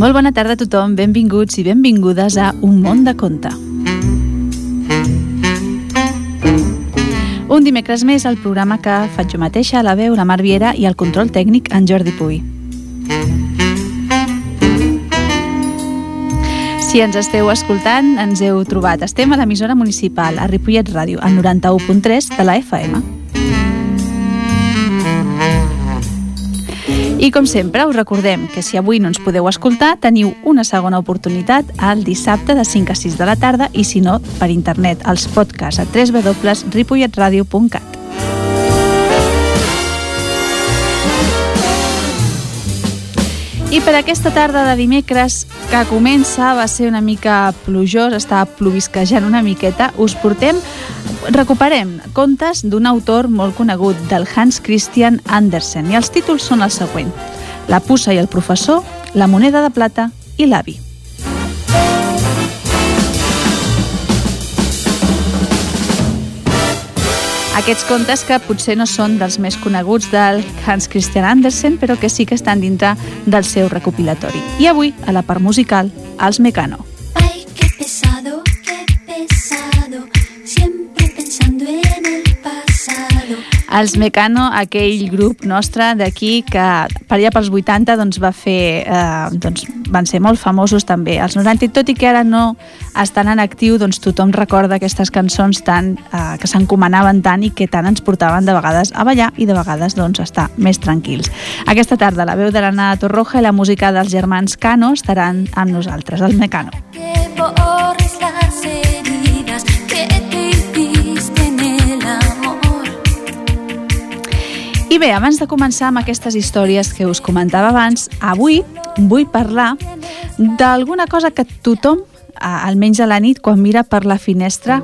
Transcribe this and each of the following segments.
Molt bona tarda a tothom, benvinguts i benvingudes a Un món de conte. Un dimecres més al programa que faig jo mateixa, la veu, la Mar Viera i el control tècnic en Jordi Puy. Si ens esteu escoltant, ens heu trobat. Estem a l'emissora municipal, a Ripollet Ràdio, al 91.3 de la FM. I com sempre, us recordem que si avui no ens podeu escoltar, teniu una segona oportunitat el dissabte de 5 a 6 de la tarda i si no, per internet, als podcasts a www.ripolletradio.cat. I per aquesta tarda de dimecres, que comença, va ser una mica plujós, estava plovisquejant una miqueta, us portem, recuperem contes d'un autor molt conegut, del Hans Christian Andersen, i els títols són els següents. La puça i el professor, la moneda de plata i l'avi. Aquests contes que potser no són dels més coneguts del Hans Christian Andersen, però que sí que estan dintre del seu recopilatori. I avui, a la part musical, els Mecano. Els Mecano, aquell grup nostre d'aquí que per allà pels 80 doncs, va fer, eh, doncs, van ser molt famosos també als 90 i tot i que ara no estan en actiu doncs tothom recorda aquestes cançons tan, eh, que s'encomanaven tant i que tant ens portaven de vegades a ballar i de vegades doncs, a estar més tranquils. Aquesta tarda la veu de l'Anna Torroja i la música dels germans Cano estaran amb nosaltres, el Mecano. Que I bé, abans de començar amb aquestes històries que us comentava abans, avui vull parlar d'alguna cosa que tothom, almenys a la nit, quan mira per la finestra,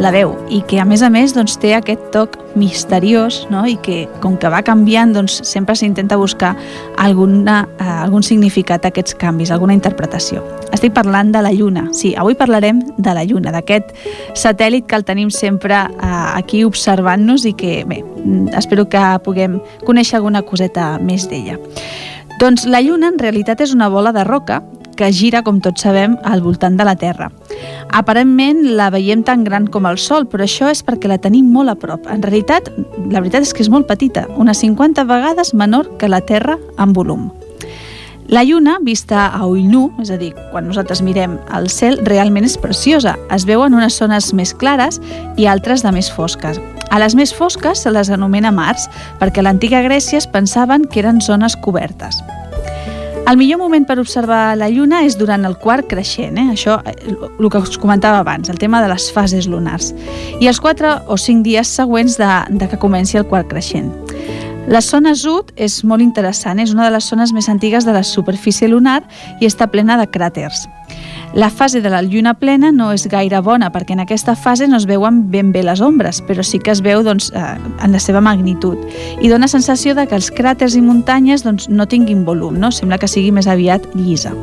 la veu i que a més a més doncs, té aquest toc misteriós no? i que com que va canviant doncs, sempre s'intenta buscar alguna, eh, algun significat a aquests canvis, alguna interpretació. Estic parlant de la Lluna. Sí, avui parlarem de la Lluna, d'aquest satèl·lit que el tenim sempre eh, aquí observant-nos i que, bé, mm, espero que puguem conèixer alguna coseta més d'ella. Doncs la Lluna en realitat és una bola de roca que gira, com tots sabem, al voltant de la Terra. Aparentment la veiem tan gran com el Sol, però això és perquè la tenim molt a prop. En realitat, la veritat és que és molt petita, unes 50 vegades menor que la Terra en volum. La lluna, vista a ull nu, és a dir, quan nosaltres mirem el cel, realment és preciosa. Es veuen unes zones més clares i altres de més fosques. A les més fosques se les anomena mars, perquè a l'antiga Grècia es pensaven que eren zones cobertes. El millor moment per observar la lluna és durant el quart creixent, eh? això eh, el que us comentava abans, el tema de les fases lunars, i els 4 o 5 dies següents de, de que comenci el quart creixent. La zona sud és molt interessant, és una de les zones més antigues de la superfície lunar i està plena de cràters. La fase de la lluna plena no és gaire bona perquè en aquesta fase no es veuen ben bé les ombres, però sí que es veu doncs, eh, en la seva magnitud i dona sensació de que els cràters i muntanyes doncs, no tinguin volum, no? sembla que sigui més aviat llisa.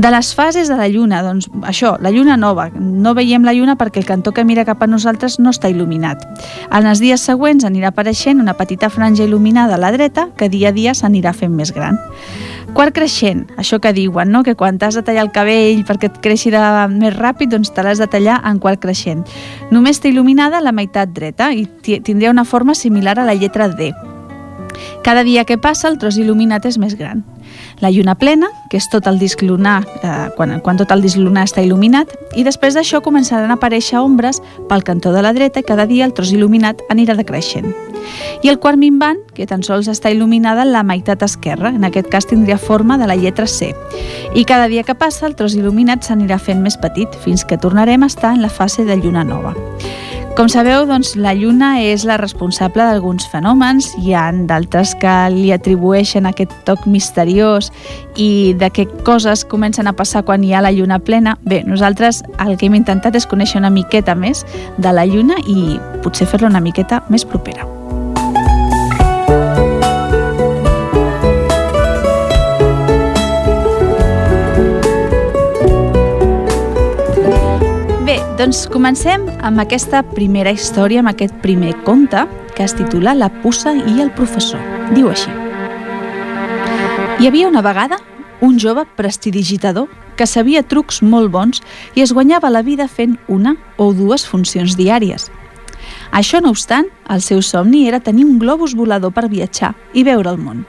De les fases de la Lluna, doncs això, la Lluna nova. No veiem la Lluna perquè el cantó que mira cap a nosaltres no està il·luminat. En els dies següents anirà apareixent una petita franja il·luminada a la dreta que dia a dia s'anirà fent més gran. Quart creixent, això que diuen, no? que quan t'has de tallar el cabell perquè et creixi de més ràpid, doncs te l'has de tallar en quart creixent. Només té il·luminada la meitat dreta i ti- tindria una forma similar a la lletra D. Cada dia que passa, el tros il·luminat és més gran. La lluna plena, que és tot el disc lunar, eh, quan, quan tot el disc lunar està il·luminat, i després d'això començaran a aparèixer ombres pel cantó de la dreta i cada dia el tros il·luminat anirà decreixent. I el quart minvant, que tan sols està il·luminada la meitat esquerra, en aquest cas tindria forma de la lletra C. I cada dia que passa, el tros il·luminat s'anirà fent més petit, fins que tornarem a estar en la fase de lluna nova. Com sabeu, doncs, la Lluna és la responsable d'alguns fenòmens, hi ha d'altres que li atribueixen aquest toc misteriós i de què coses comencen a passar quan hi ha la Lluna plena. Bé, nosaltres el que hem intentat és conèixer una miqueta més de la Lluna i potser fer-la una miqueta més propera. Doncs comencem amb aquesta primera història, amb aquest primer conte, que es titula La puça i el professor. Diu així. Hi havia una vegada un jove prestidigitador que sabia trucs molt bons i es guanyava la vida fent una o dues funcions diàries. Això no obstant, el seu somni era tenir un globus volador per viatjar i veure el món.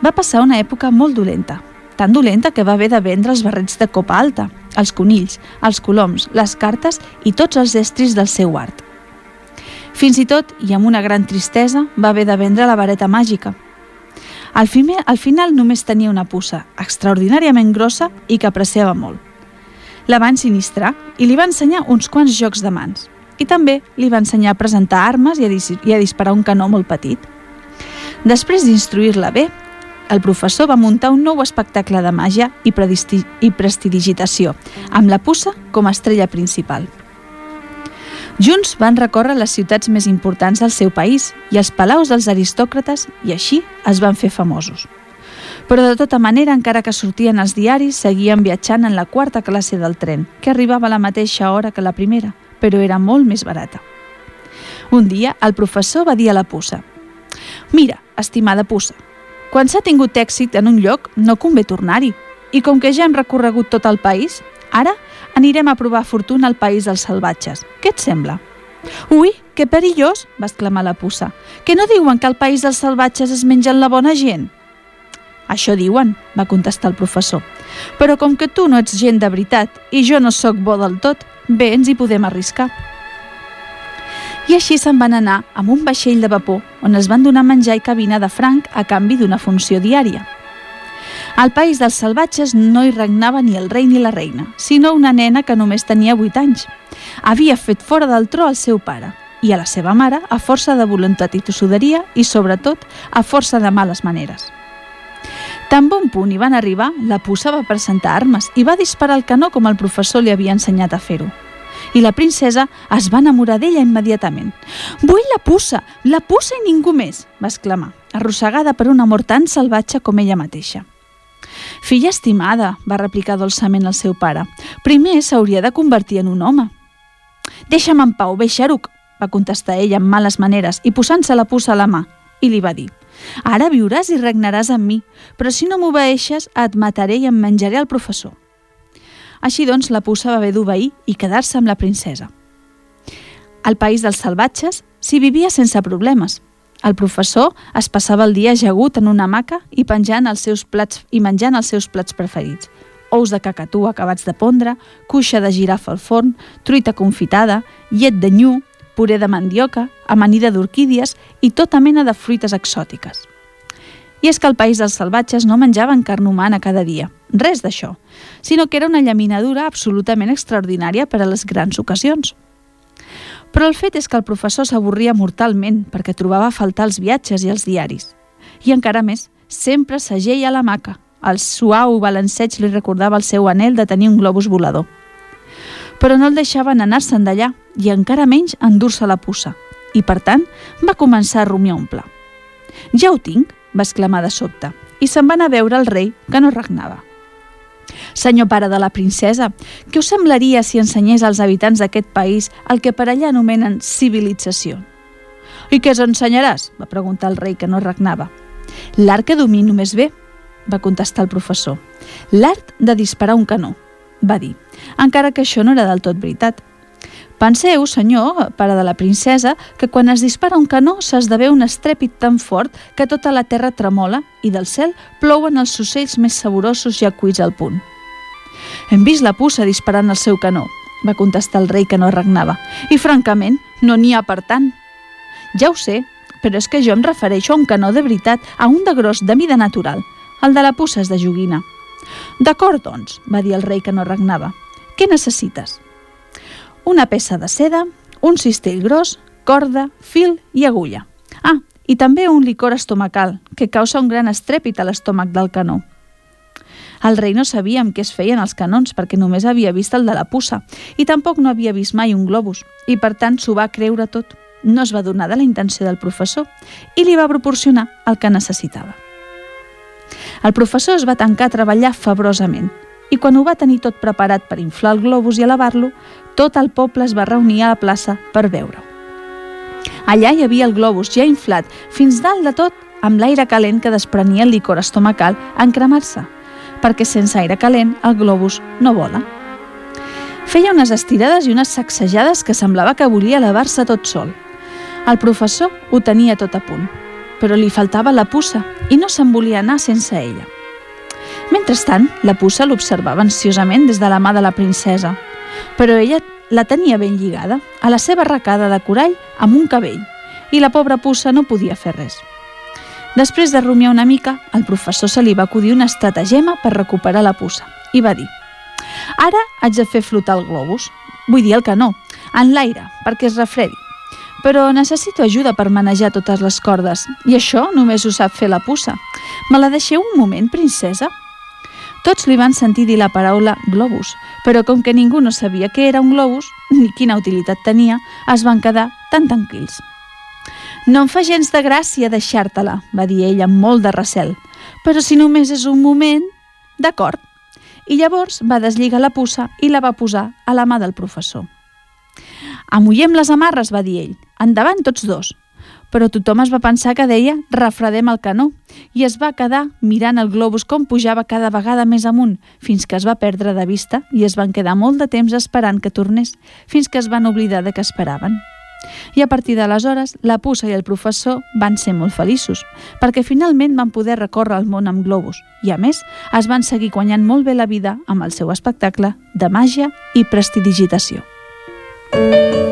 Va passar una època molt dolenta, tan dolenta que va haver de vendre els barrets de copa alta, els conills, els coloms, les cartes i tots els estris del seu art. Fins i tot, i amb una gran tristesa, va haver de vendre la vareta màgica. Al, final, al final només tenia una puça, extraordinàriament grossa i que apreciava molt. La van sinistrar i li va ensenyar uns quants jocs de mans. I també li va ensenyar a presentar armes i a, i a disparar un canó molt petit. Després d'instruir-la bé, el professor va muntar un nou espectacle de màgia i, i prestidigitació, amb la puça com a estrella principal. Junts van recórrer les ciutats més importants del seu país i els palaus dels aristòcrates i així es van fer famosos. Però de tota manera, encara que sortien els diaris, seguien viatjant en la quarta classe del tren, que arribava a la mateixa hora que la primera, però era molt més barata. Un dia, el professor va dir a la puça «Mira, estimada puça, quan s'ha tingut èxit en un lloc, no convé tornar-hi. I com que ja hem recorregut tot el país, ara anirem a provar fortuna al país dels salvatges. Què et sembla? Ui, que perillós, va exclamar la puça. Que no diuen que al país dels salvatges es mengen la bona gent? Això diuen, va contestar el professor. Però com que tu no ets gent de veritat i jo no sóc bo del tot, bé ens hi podem arriscar. I així se'n van anar amb un vaixell de vapor on es van donar menjar i cabina de franc a canvi d'una funció diària. Al país dels salvatges no hi regnava ni el rei ni la reina, sinó una nena que només tenia 8 anys. Havia fet fora del tro el seu pare i a la seva mare a força de voluntat i tossuderia i, sobretot, a força de males maneres. Tan bon punt hi van arribar, la puça va presentar armes i va disparar el canó com el professor li havia ensenyat a fer-ho i la princesa es va enamorar d'ella immediatament. «Vull la puça! La puça i ningú més!» va exclamar, arrossegada per un amor tan salvatge com ella mateixa. «Filla estimada», va replicar dolçament el seu pare, «primer s'hauria de convertir en un home». «Deixa'm en pau, Beixaruc», va contestar ella amb males maneres i posant-se la puça a la mà, i li va dir «Ara viuràs i regnaràs amb mi, però si no m'obeeixes et mataré i em menjaré el professor». Així doncs, la puça va haver d'obeir i quedar-se amb la princesa. Al país dels salvatges s'hi vivia sense problemes. El professor es passava el dia jagut en una maca i penjant els seus plats i menjant els seus plats preferits. Ous de cacatú acabats de pondre, cuixa de girafa al forn, truita confitada, llet de nyu, puré de mandioca, amanida d'orquídies i tota mena de fruites exòtiques. I és que al país dels salvatges no menjaven carn humana cada dia, res d'això, sinó que era una llaminadura absolutament extraordinària per a les grans ocasions. Però el fet és que el professor s'avorria mortalment perquè trobava a faltar els viatges i els diaris. I encara més, sempre s'ageia a la maca. El suau balanceig li recordava el seu anel de tenir un globus volador. Però no el deixaven anar-se'n d'allà i encara menys endur-se la puça. I, per tant, va començar a rumiar un pla. Ja ho tinc, va exclamar de sobte, i se'n va anar a veure el rei, que no regnava. Senyor pare de la princesa, què us semblaria si ensenyés als habitants d'aquest país el que per allà anomenen civilització? I què ensenyaràs? va preguntar el rei que no regnava. L'art que domino més bé, va contestar el professor. L'art de disparar un canó, va dir, encara que això no era del tot veritat. Penseu, senyor, pare de la princesa, que quan es dispara un canó s'esdevé un estrèpit tan fort que tota la terra tremola i del cel plouen els ocells més saborosos ja cuits al punt. Hem vist la puça disparant el seu canó, va contestar el rei que no regnava, i francament no n'hi ha per tant. Ja ho sé, però és que jo em refereixo a un canó de veritat, a un de gros de mida natural. El de la puça és de joguina. D'acord, doncs, va dir el rei que no regnava. Què necessites? Una peça de seda, un cistell gros, corda, fil i agulla. Ah, i també un licor estomacal, que causa un gran estrèpit a l'estómac del canó. El rei no sabia amb què es feien els canons perquè només havia vist el de la puça i tampoc no havia vist mai un globus i per tant s'ho va creure tot. No es va donar de la intenció del professor i li va proporcionar el que necessitava. El professor es va tancar a treballar febrosament i quan ho va tenir tot preparat per inflar el globus i elevar-lo, tot el poble es va reunir a la plaça per veure-ho. Allà hi havia el globus ja inflat fins dalt de tot amb l'aire calent que desprenia el licor estomacal en cremar-se. perquè sense aire calent el globus no vola. Feia unes estirades i unes sacsejades que semblava que volia elevar-se tot sol. El professor ho tenia tot a punt, però li faltava la puça i no se'n volia anar sense ella. Mentrestant, la puça l'observava ansiosament des de la mà de la princesa, però ella la tenia ben lligada, a la seva arracada de corall amb un cabell, i la pobra puça no podia fer res. Després de rumiar una mica, al professor se li va acudir una estratagema per recuperar la puça i va dir Ara haig de fer flotar el globus, vull dir el canó, en l'aire, perquè es refredi. Però necessito ajuda per manejar totes les cordes, i això només ho sap fer la puça. Me la deixeu un moment, princesa? Tots li van sentir dir la paraula globus, però com que ningú no sabia què era un globus ni quina utilitat tenia, es van quedar tan tranquils. No em fa gens de gràcia deixar-te-la, va dir ell amb molt de recel, però si només és un moment... D'acord. I llavors va deslligar la puça i la va posar a la mà del professor. Amullem les amarres, va dir ell. Endavant tots dos però tothom es va pensar que deia refredem el canó i es va quedar mirant el globus com pujava cada vegada més amunt fins que es va perdre de vista i es van quedar molt de temps esperant que tornés fins que es van oblidar de que esperaven. I a partir d'aleshores, la puça i el professor van ser molt feliços, perquè finalment van poder recórrer el món amb globus i, a més, es van seguir guanyant molt bé la vida amb el seu espectacle de màgia i prestidigitació. Música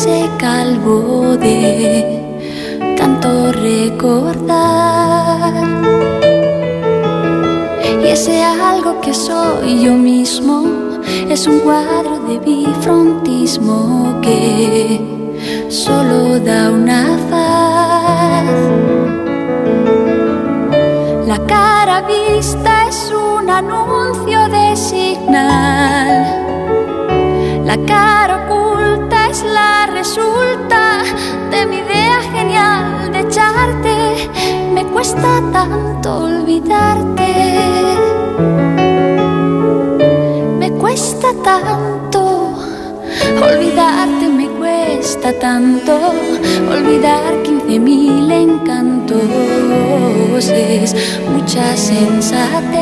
quedarse calvo de tanto recordar. Y ese algo que soy yo mismo es un cuadro de bifrontismo que solo da una faz. La cara vista es un anuncio de signal. La cara la resulta de mi idea genial de echarte. Me cuesta tanto olvidarte. Me cuesta tanto olvidarte, me cuesta tanto olvidar quince mil encantos. Es mucha sensatez.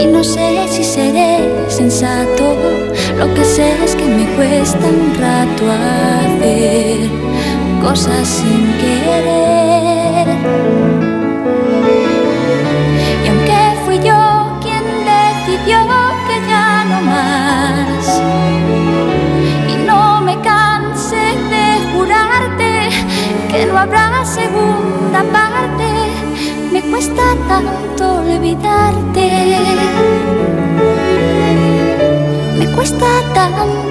Y no sé si seré sensato lo que sé es que me cuesta un rato hacer cosas sin querer. Y aunque fui yo quien decidió que ya no más, y no me canse de jurarte que no habrá segunda parte, me cuesta tanto olvidarte cuesta tanto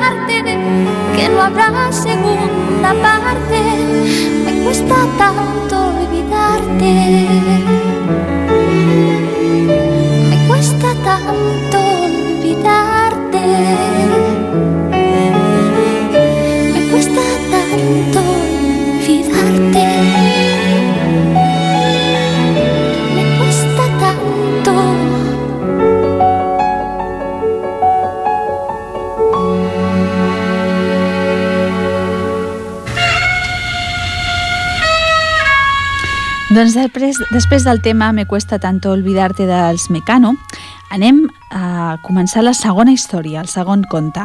parte, che non avrà seconda parte, ma questa tanto evitarte. Ma questa tanto evitarte. Doncs després, després del tema Me cuesta tanto olvidarte dels Mecano, anem a començar la segona història, el segon conte.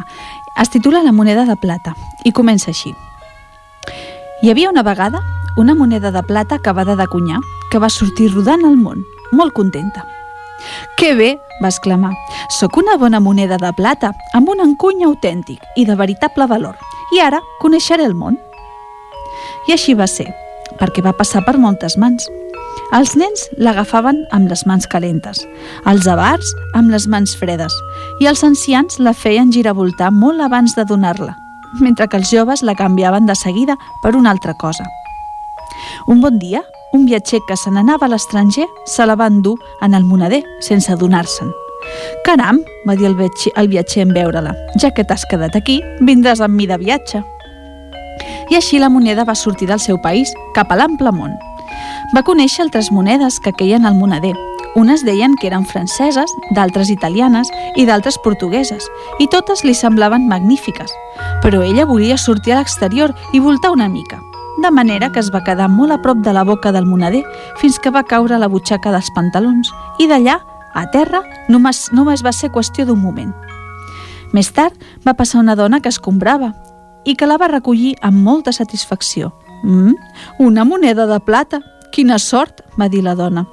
Es titula La moneda de plata i comença així. Hi havia una vegada una moneda de plata acabada de cunyar que va sortir rodant al món, molt contenta. «Que bé!» va exclamar. «Soc una bona moneda de plata, amb un encuny autèntic i de veritable valor, i ara coneixeré el món». I així va ser. Perquè va passar per moltes mans. Els nens l'agafaven amb les mans calentes, els avars amb les mans fredes i els ancians la feien giravoltar molt abans de donar-la, mentre que els joves la canviaven de seguida per una altra cosa. Un bon dia, un viatger que se n'anava a l'estranger se la va endur en el moneder sense adonar-se'n. Caram, va dir el viatger, el viatger en veure-la, ja que t'has quedat aquí, vindràs amb mi de viatge. I així la moneda va sortir del seu país cap a l'ample món. Va conèixer altres monedes que queien al moneder. Unes deien que eren franceses, d'altres italianes i d'altres portugueses, i totes li semblaven magnífiques. Però ella volia sortir a l'exterior i voltar una mica, de manera que es va quedar molt a prop de la boca del moneder fins que va caure a la butxaca dels pantalons i d'allà, a terra, només, només va ser qüestió d'un moment. Més tard va passar una dona que es comprava i que la va recollir amb molta satisfacció. Mm, una moneda de plata, Quina sort, va dir la dona.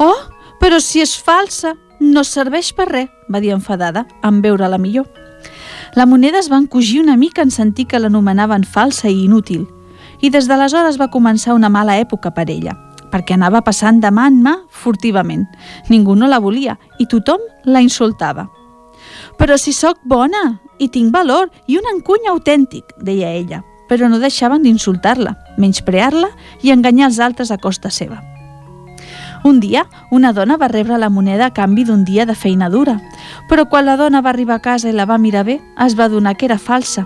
Oh, però si és falsa, no serveix per res, va dir enfadada, en veure-la millor. La moneda es va encogir una mica en sentir que l'anomenaven falsa i inútil, i des d'aleshores va començar una mala època per ella, perquè anava passant de mà en mà furtivament. Ningú no la volia i tothom la insultava. Però si sóc bona i tinc valor i un encuny autèntic, deia ella però no deixaven d'insultar-la, menysprear-la i enganyar els altres a costa seva. Un dia, una dona va rebre la moneda a canvi d'un dia de feina dura, però quan la dona va arribar a casa i la va mirar bé, es va donar que era falsa.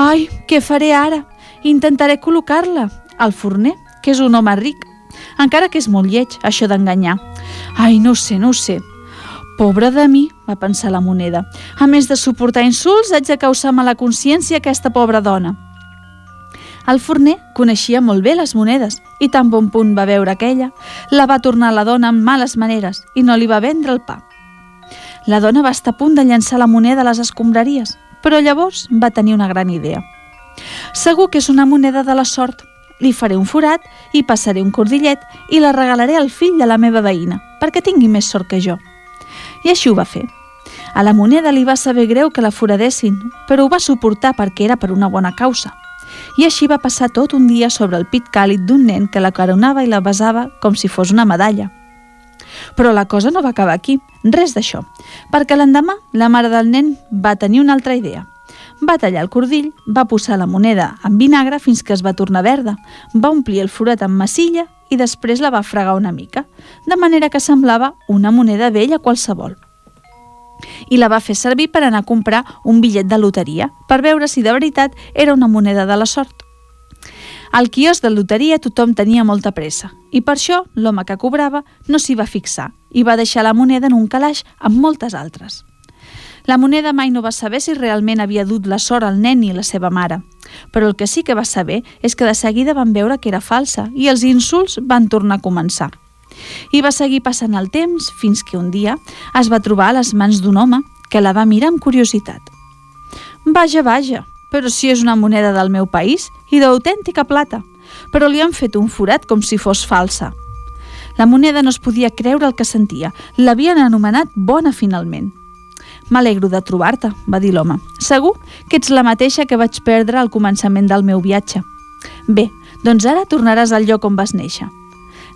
Ai, què faré ara? Intentaré col·locar-la al forner, que és un home ric, encara que és molt lleig, això d'enganyar. Ai, no sé, no sé. Pobre de mi, va pensar la moneda. A més de suportar insults, haig de causar mala consciència a aquesta pobra dona. El forner coneixia molt bé les monedes i tan bon punt va veure aquella, la va tornar la dona amb males maneres i no li va vendre el pa. La dona va estar a punt de llançar la moneda a les escombraries, però llavors va tenir una gran idea. Segur que és una moneda de la sort. Li faré un forat i passaré un cordillet i la regalaré al fill de la meva veïna, perquè tingui més sort que jo. I així ho va fer. A la moneda li va saber greu que la foradessin, però ho va suportar perquè era per una bona causa i així va passar tot un dia sobre el pit càlid d'un nen que la caronava i la besava com si fos una medalla. Però la cosa no va acabar aquí, res d'això, perquè l'endemà la mare del nen va tenir una altra idea. Va tallar el cordill, va posar la moneda en vinagre fins que es va tornar verda, va omplir el forat amb massilla i després la va fregar una mica, de manera que semblava una moneda vella qualsevol i la va fer servir per anar a comprar un bitllet de loteria per veure si de veritat era una moneda de la sort. Al quios de loteria tothom tenia molta pressa i per això l'home que cobrava no s'hi va fixar i va deixar la moneda en un calaix amb moltes altres. La moneda mai no va saber si realment havia dut la sort al nen i la seva mare, però el que sí que va saber és que de seguida van veure que era falsa i els insults van tornar a començar. I va seguir passant el temps fins que un dia es va trobar a les mans d'un home que la va mirar amb curiositat. Vaja, vaja, però si és una moneda del meu país i d'autèntica plata, però li han fet un forat com si fos falsa. La moneda no es podia creure el que sentia. L'havien anomenat bona finalment. M'alegro de trobar-te, va dir l'home. Segur que ets la mateixa que vaig perdre al començament del meu viatge. Bé, doncs ara tornaràs al lloc on vas néixer.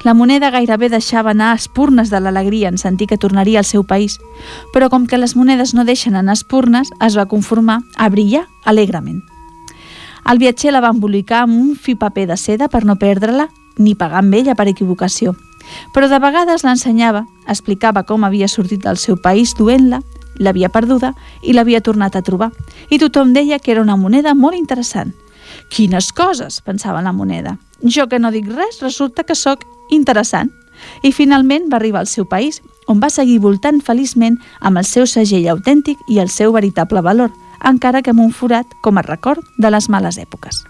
La moneda gairebé deixava anar espurnes de l'alegria en sentir que tornaria al seu país, però com que les monedes no deixen anar espurnes, es va conformar a brillar alegrement. El viatger la va embolicar amb un fi paper de seda per no perdre-la ni pagar amb ella per equivocació. Però de vegades l'ensenyava, explicava com havia sortit del seu país duent-la, l'havia perduda i l'havia tornat a trobar. I tothom deia que era una moneda molt interessant. Quines coses, pensava la moneda. Jo que no dic res, resulta que sóc interessant. I finalment va arribar al seu país, on va seguir voltant feliçment amb el seu segell autèntic i el seu veritable valor, encara que amb un forat com a record de les males èpoques.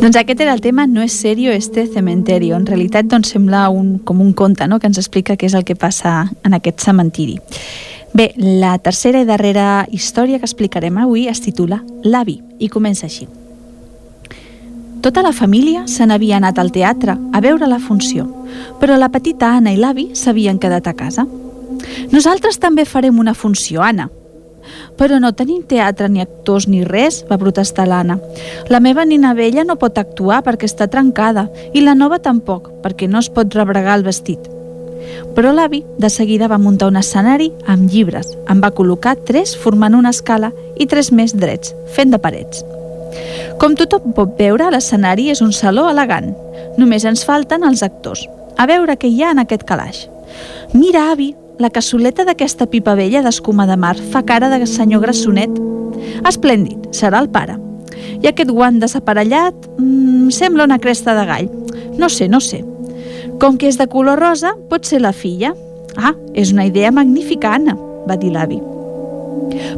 Doncs aquest era el tema No és serio este cementerio. En realitat doncs, sembla un, com un conte no? que ens explica què és el que passa en aquest cementiri. Bé, la tercera i darrera història que explicarem avui es titula L'avi i comença així. Tota la família se n'havia anat al teatre a veure la funció, però la petita Anna i l'avi s'havien quedat a casa. Nosaltres també farem una funció, Anna, però no tenim teatre ni actors ni res, va protestar l'Anna. La meva nina vella no pot actuar perquè està trencada i la nova tampoc, perquè no es pot rebregar el vestit. Però l'avi de seguida va muntar un escenari amb llibres. En va col·locar tres formant una escala i tres més drets, fent de parets. Com tothom pot veure, l'escenari és un saló elegant. Només ens falten els actors. A veure què hi ha en aquest calaix. Mira, avi, la cassoleta d'aquesta pipa vella d'escuma de mar fa cara de senyor Grassonet. Esplèndid, serà el pare. I aquest guant desaparellat mmm, sembla una cresta de gall. No sé, no sé. Com que és de color rosa, pot ser la filla. Ah, és una idea magnífica, Anna, va dir l'avi.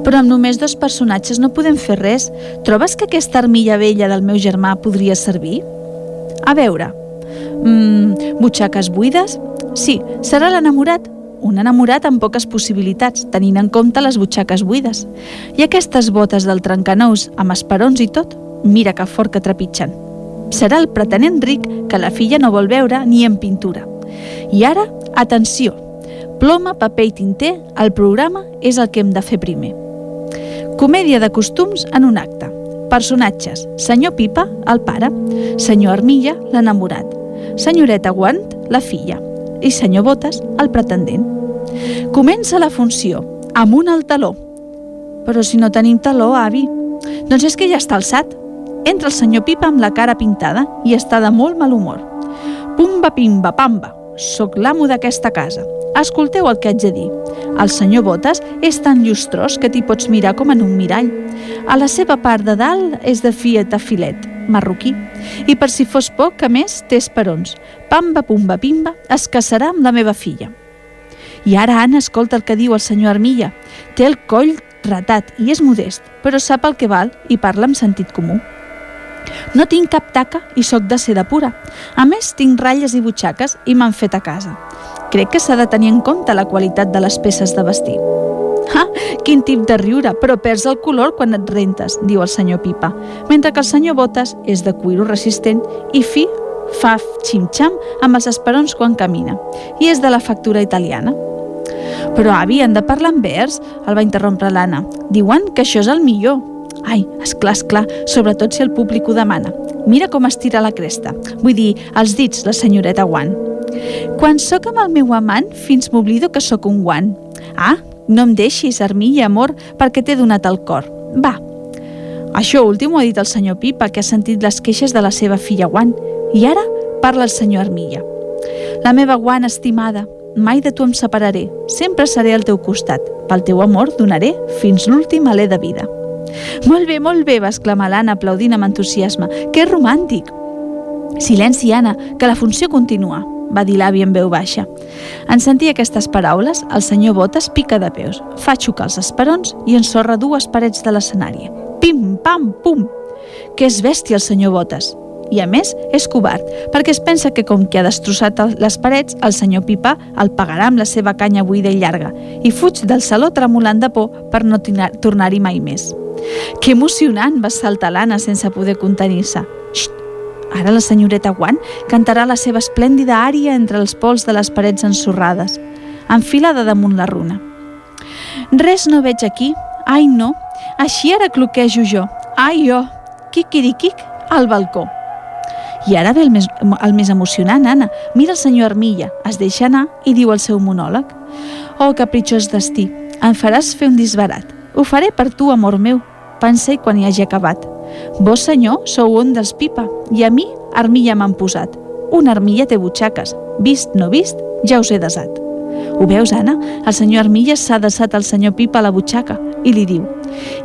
Però amb només dos personatges no podem fer res. Trobes que aquesta armilla vella del meu germà podria servir? A veure, mm, butxaques buides? Sí, serà l'enamorat. Un enamorat amb poques possibilitats, tenint en compte les butxaques buides. I aquestes botes del trencanous amb esperons i tot, mira que fort que trepitgen. Serà el pretenent ric que la filla no vol veure ni en pintura. I ara, atenció, Ploma, paper i tinter, el programa és el que hem de fer primer. Comèdia de costums en un acte. Personatges. Senyor Pipa, el pare. Senyor Armilla, l'enamorat. Senyoreta Guant, la filla. I senyor Botes, el pretendent. Comença la funció, amunt al taló. Però si no tenim taló, avi, doncs és que ja està alçat. Entra el senyor Pipa amb la cara pintada i està de molt mal humor. Pumba, pimba, pamba, sóc l'amo d'aquesta casa. Escolteu el que haig de dir. El senyor Botes és tan llustrós que t'hi pots mirar com en un mirall. A la seva part de dalt és de fiet a filet, marroquí. I per si fos poc, que més, té esperons. Pamba, pumba, pimba, es casarà amb la meva filla. I ara Anna escolta el que diu el senyor Armilla. Té el coll ratat i és modest, però sap el que val i parla amb sentit comú. No tinc cap taca i sóc de seda pura. A més, tinc ratlles i butxaques i m'han fet a casa. Crec que s'ha de tenir en compte la qualitat de les peces de vestir. Quin tip de riure, però perds el color quan et rentes, diu el senyor Pipa, mentre que el senyor Botes és de cuiro resistent i fi fa xim-xam amb els esperons quan camina, i és de la factura italiana. Però, avi, han de parlar en vers, el va interrompre l'Anna. Diuen que això és el millor. Ai, esclar, esclar, sobretot si el públic ho demana. Mira com estira la cresta. Vull dir, els dits, la senyoreta Guant. Quan sóc amb el meu amant, fins m'oblido que sóc un guant. Ah, no em deixis, Armilla, amor, perquè t'he donat el cor. Va. Això últim ho ha dit el senyor Pipa, que ha sentit les queixes de la seva filla Guant. I ara parla el senyor Armilla. La meva Guant estimada, mai de tu em separaré, sempre seré al teu costat. Pel teu amor donaré fins l'últim alè de vida. Molt bé, molt bé, va exclamar l'Anna aplaudint amb entusiasme. Que romàntic! Silenci, Anna, que la funció continua, va dir l'avi en veu baixa. En sentir aquestes paraules, el senyor Botes pica de peus, fa xocar els esperons i ensorra dues parets de l'escenari. Pim, pam, pum! Que és bèstia el senyor Botes. I a més, és covard, perquè es pensa que com que ha destrossat les parets, el senyor Pipa el pagarà amb la seva canya buida i llarga i fuig del saló tremolant de por per no tornar-hi mai més. Que emocionant, va saltar l'Anna sense poder contenir-se. Xt! Ara la senyoreta Guant cantarà la seva esplèndida ària entre els pols de les parets ensorrades, enfilada damunt la runa. Res no veig aquí. Ai, no. Així ara cloquejo jo. Ai, jo. Quiquiriquic, al balcó. I ara ve el més, el més emocionant, Anna. Mira el senyor Armilla, es deixa anar i diu el seu monòleg. Oh, capritxós destí, em faràs fer un disbarat. Ho faré per tu, amor meu. Pensa-hi quan hi hagi acabat. Vos, senyor, sou un dels pipa, i a mi armilla m'han posat. Una armilla té butxaques. Vist, no vist, ja us he desat. Ho veus, Anna? El senyor Armilla s'ha desat al senyor Pipa a la butxaca i li diu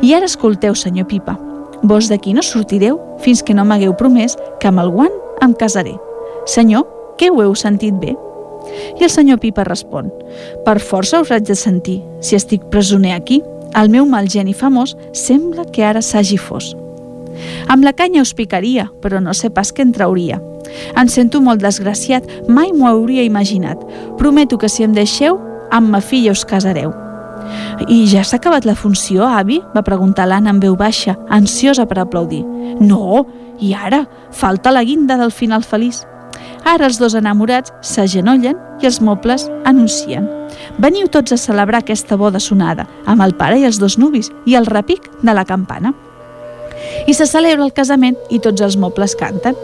«I ara escolteu, senyor Pipa, vos d'aquí no sortireu fins que no m'hagueu promès que amb el guant em casaré. Senyor, què ho heu sentit bé?» I el senyor Pipa respon «Per força us haig de sentir, si estic presoner aquí. El meu mal geni famós sembla que ara s'hagi fos». Amb la canya us picaria, però no sé pas què en trauria. Em sento molt desgraciat, mai m'ho hauria imaginat. Prometo que si em deixeu, amb ma filla us casareu. I ja s'ha acabat la funció, avi? va preguntar l'Anna en veu baixa, ansiosa per aplaudir. No, i ara? Falta la guinda del final feliç. Ara els dos enamorats s'agenollen i els mobles anuncien. Veniu tots a celebrar aquesta boda sonada, amb el pare i els dos nuvis i el repic de la campana. I se celebra el casament i tots els mobles canten.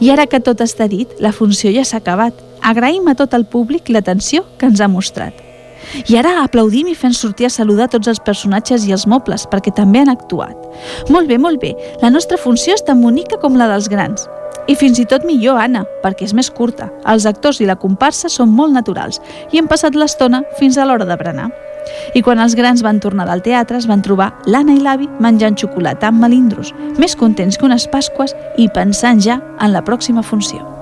I ara que tot està dit, la funció ja s'ha acabat. Agraïm a tot el públic l'atenció que ens ha mostrat. I ara aplaudim i fem sortir a saludar tots els personatges i els mobles, perquè també han actuat. Molt bé, molt bé. La nostra funció és tan bonica com la dels grans. I fins i tot millor, Anna, perquè és més curta. Els actors i la comparsa són molt naturals i hem passat l'estona fins a l'hora de berenar. I quan els grans van tornar del teatre es van trobar l'Anna i l'avi menjant xocolata amb melindros, més contents que unes Pasques i pensant ja en la pròxima funció.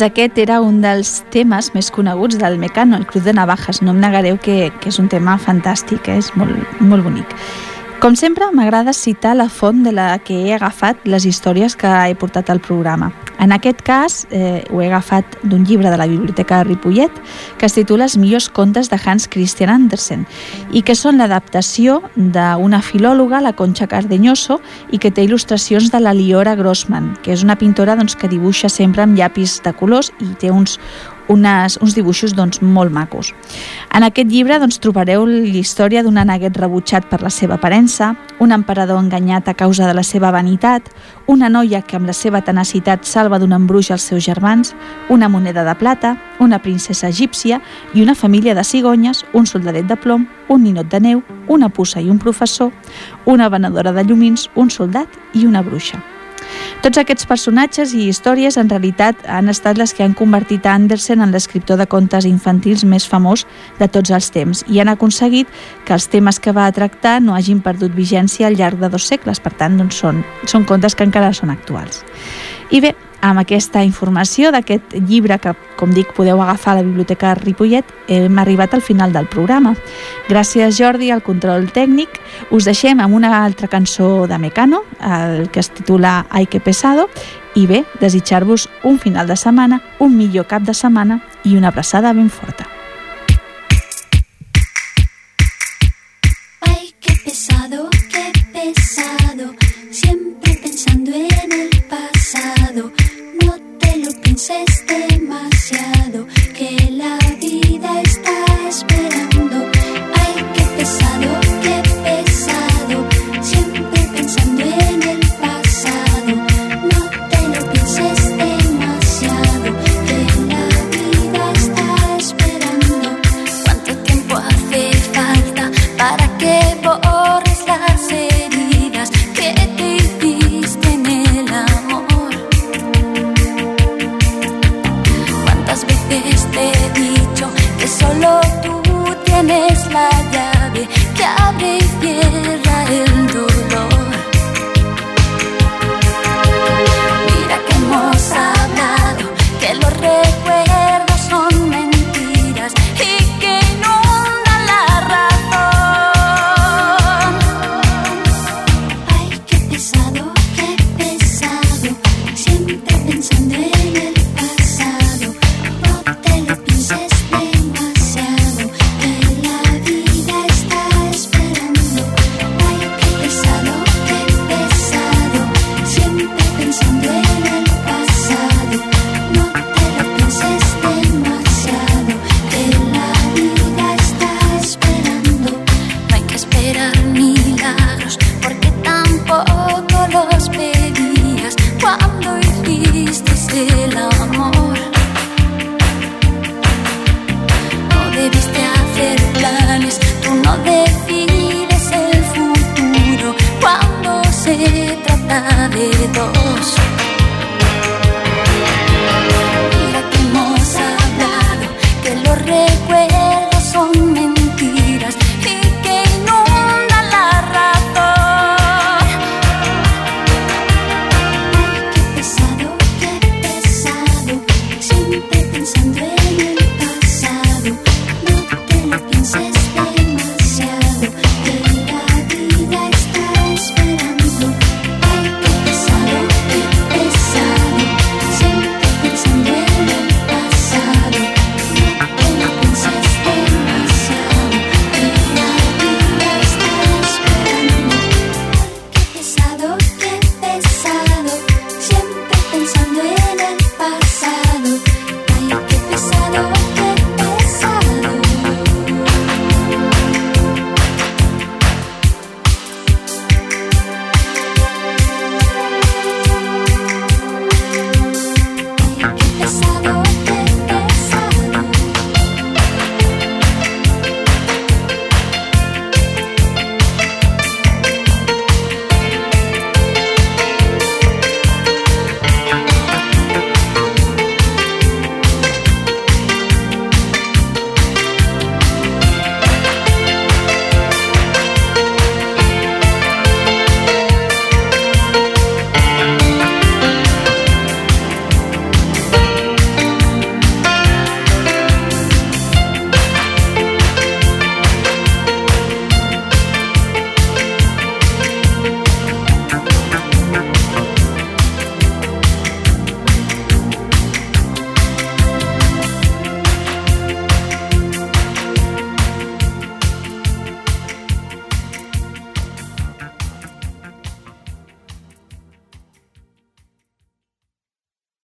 Doncs aquest era un dels temes més coneguts del Mecano, el Cruz de Navajas. No em negareu que, que és un tema fantàstic, eh? és molt, molt bonic. Com sempre, m'agrada citar la font de la que he agafat les històries que he portat al programa. En aquest cas, eh, ho he agafat d'un llibre de la Biblioteca de Ripollet que es titula Els millors contes de Hans Christian Andersen i que són l'adaptació d'una filòloga, la Concha Cardeñoso, i que té il·lustracions de la Liora Grossman, que és una pintora doncs, que dibuixa sempre amb llapis de colors i té uns, unes, uns dibuixos doncs, molt macos. En aquest llibre doncs, trobareu la història d'un aneguet rebutjat per la seva aparença, un emperador enganyat a causa de la seva vanitat, una noia que amb la seva tenacitat salva d'un embruix als seus germans, una moneda de plata, una princesa egípcia i una família de cigonyes, un soldadet de plom, un ninot de neu, una puça i un professor, una venedora de llumins, un soldat i una bruixa. Tots aquests personatges i històries en realitat han estat les que han convertit Andersen en l'escriptor de contes infantils més famós de tots els temps i han aconseguit que els temes que va tractar no hagin perdut vigència al llarg de dos segles, per tant doncs són, són contes que encara són actuals. I bé, amb aquesta informació d'aquest llibre que, com dic, podeu agafar a la Biblioteca Ripollet, hem arribat al final del programa. Gràcies, Jordi, al control tècnic. Us deixem amb una altra cançó de Mecano, el que es titula Ai que pesado, i bé, desitjar-vos un final de setmana, un millor cap de setmana i una abraçada ben forta.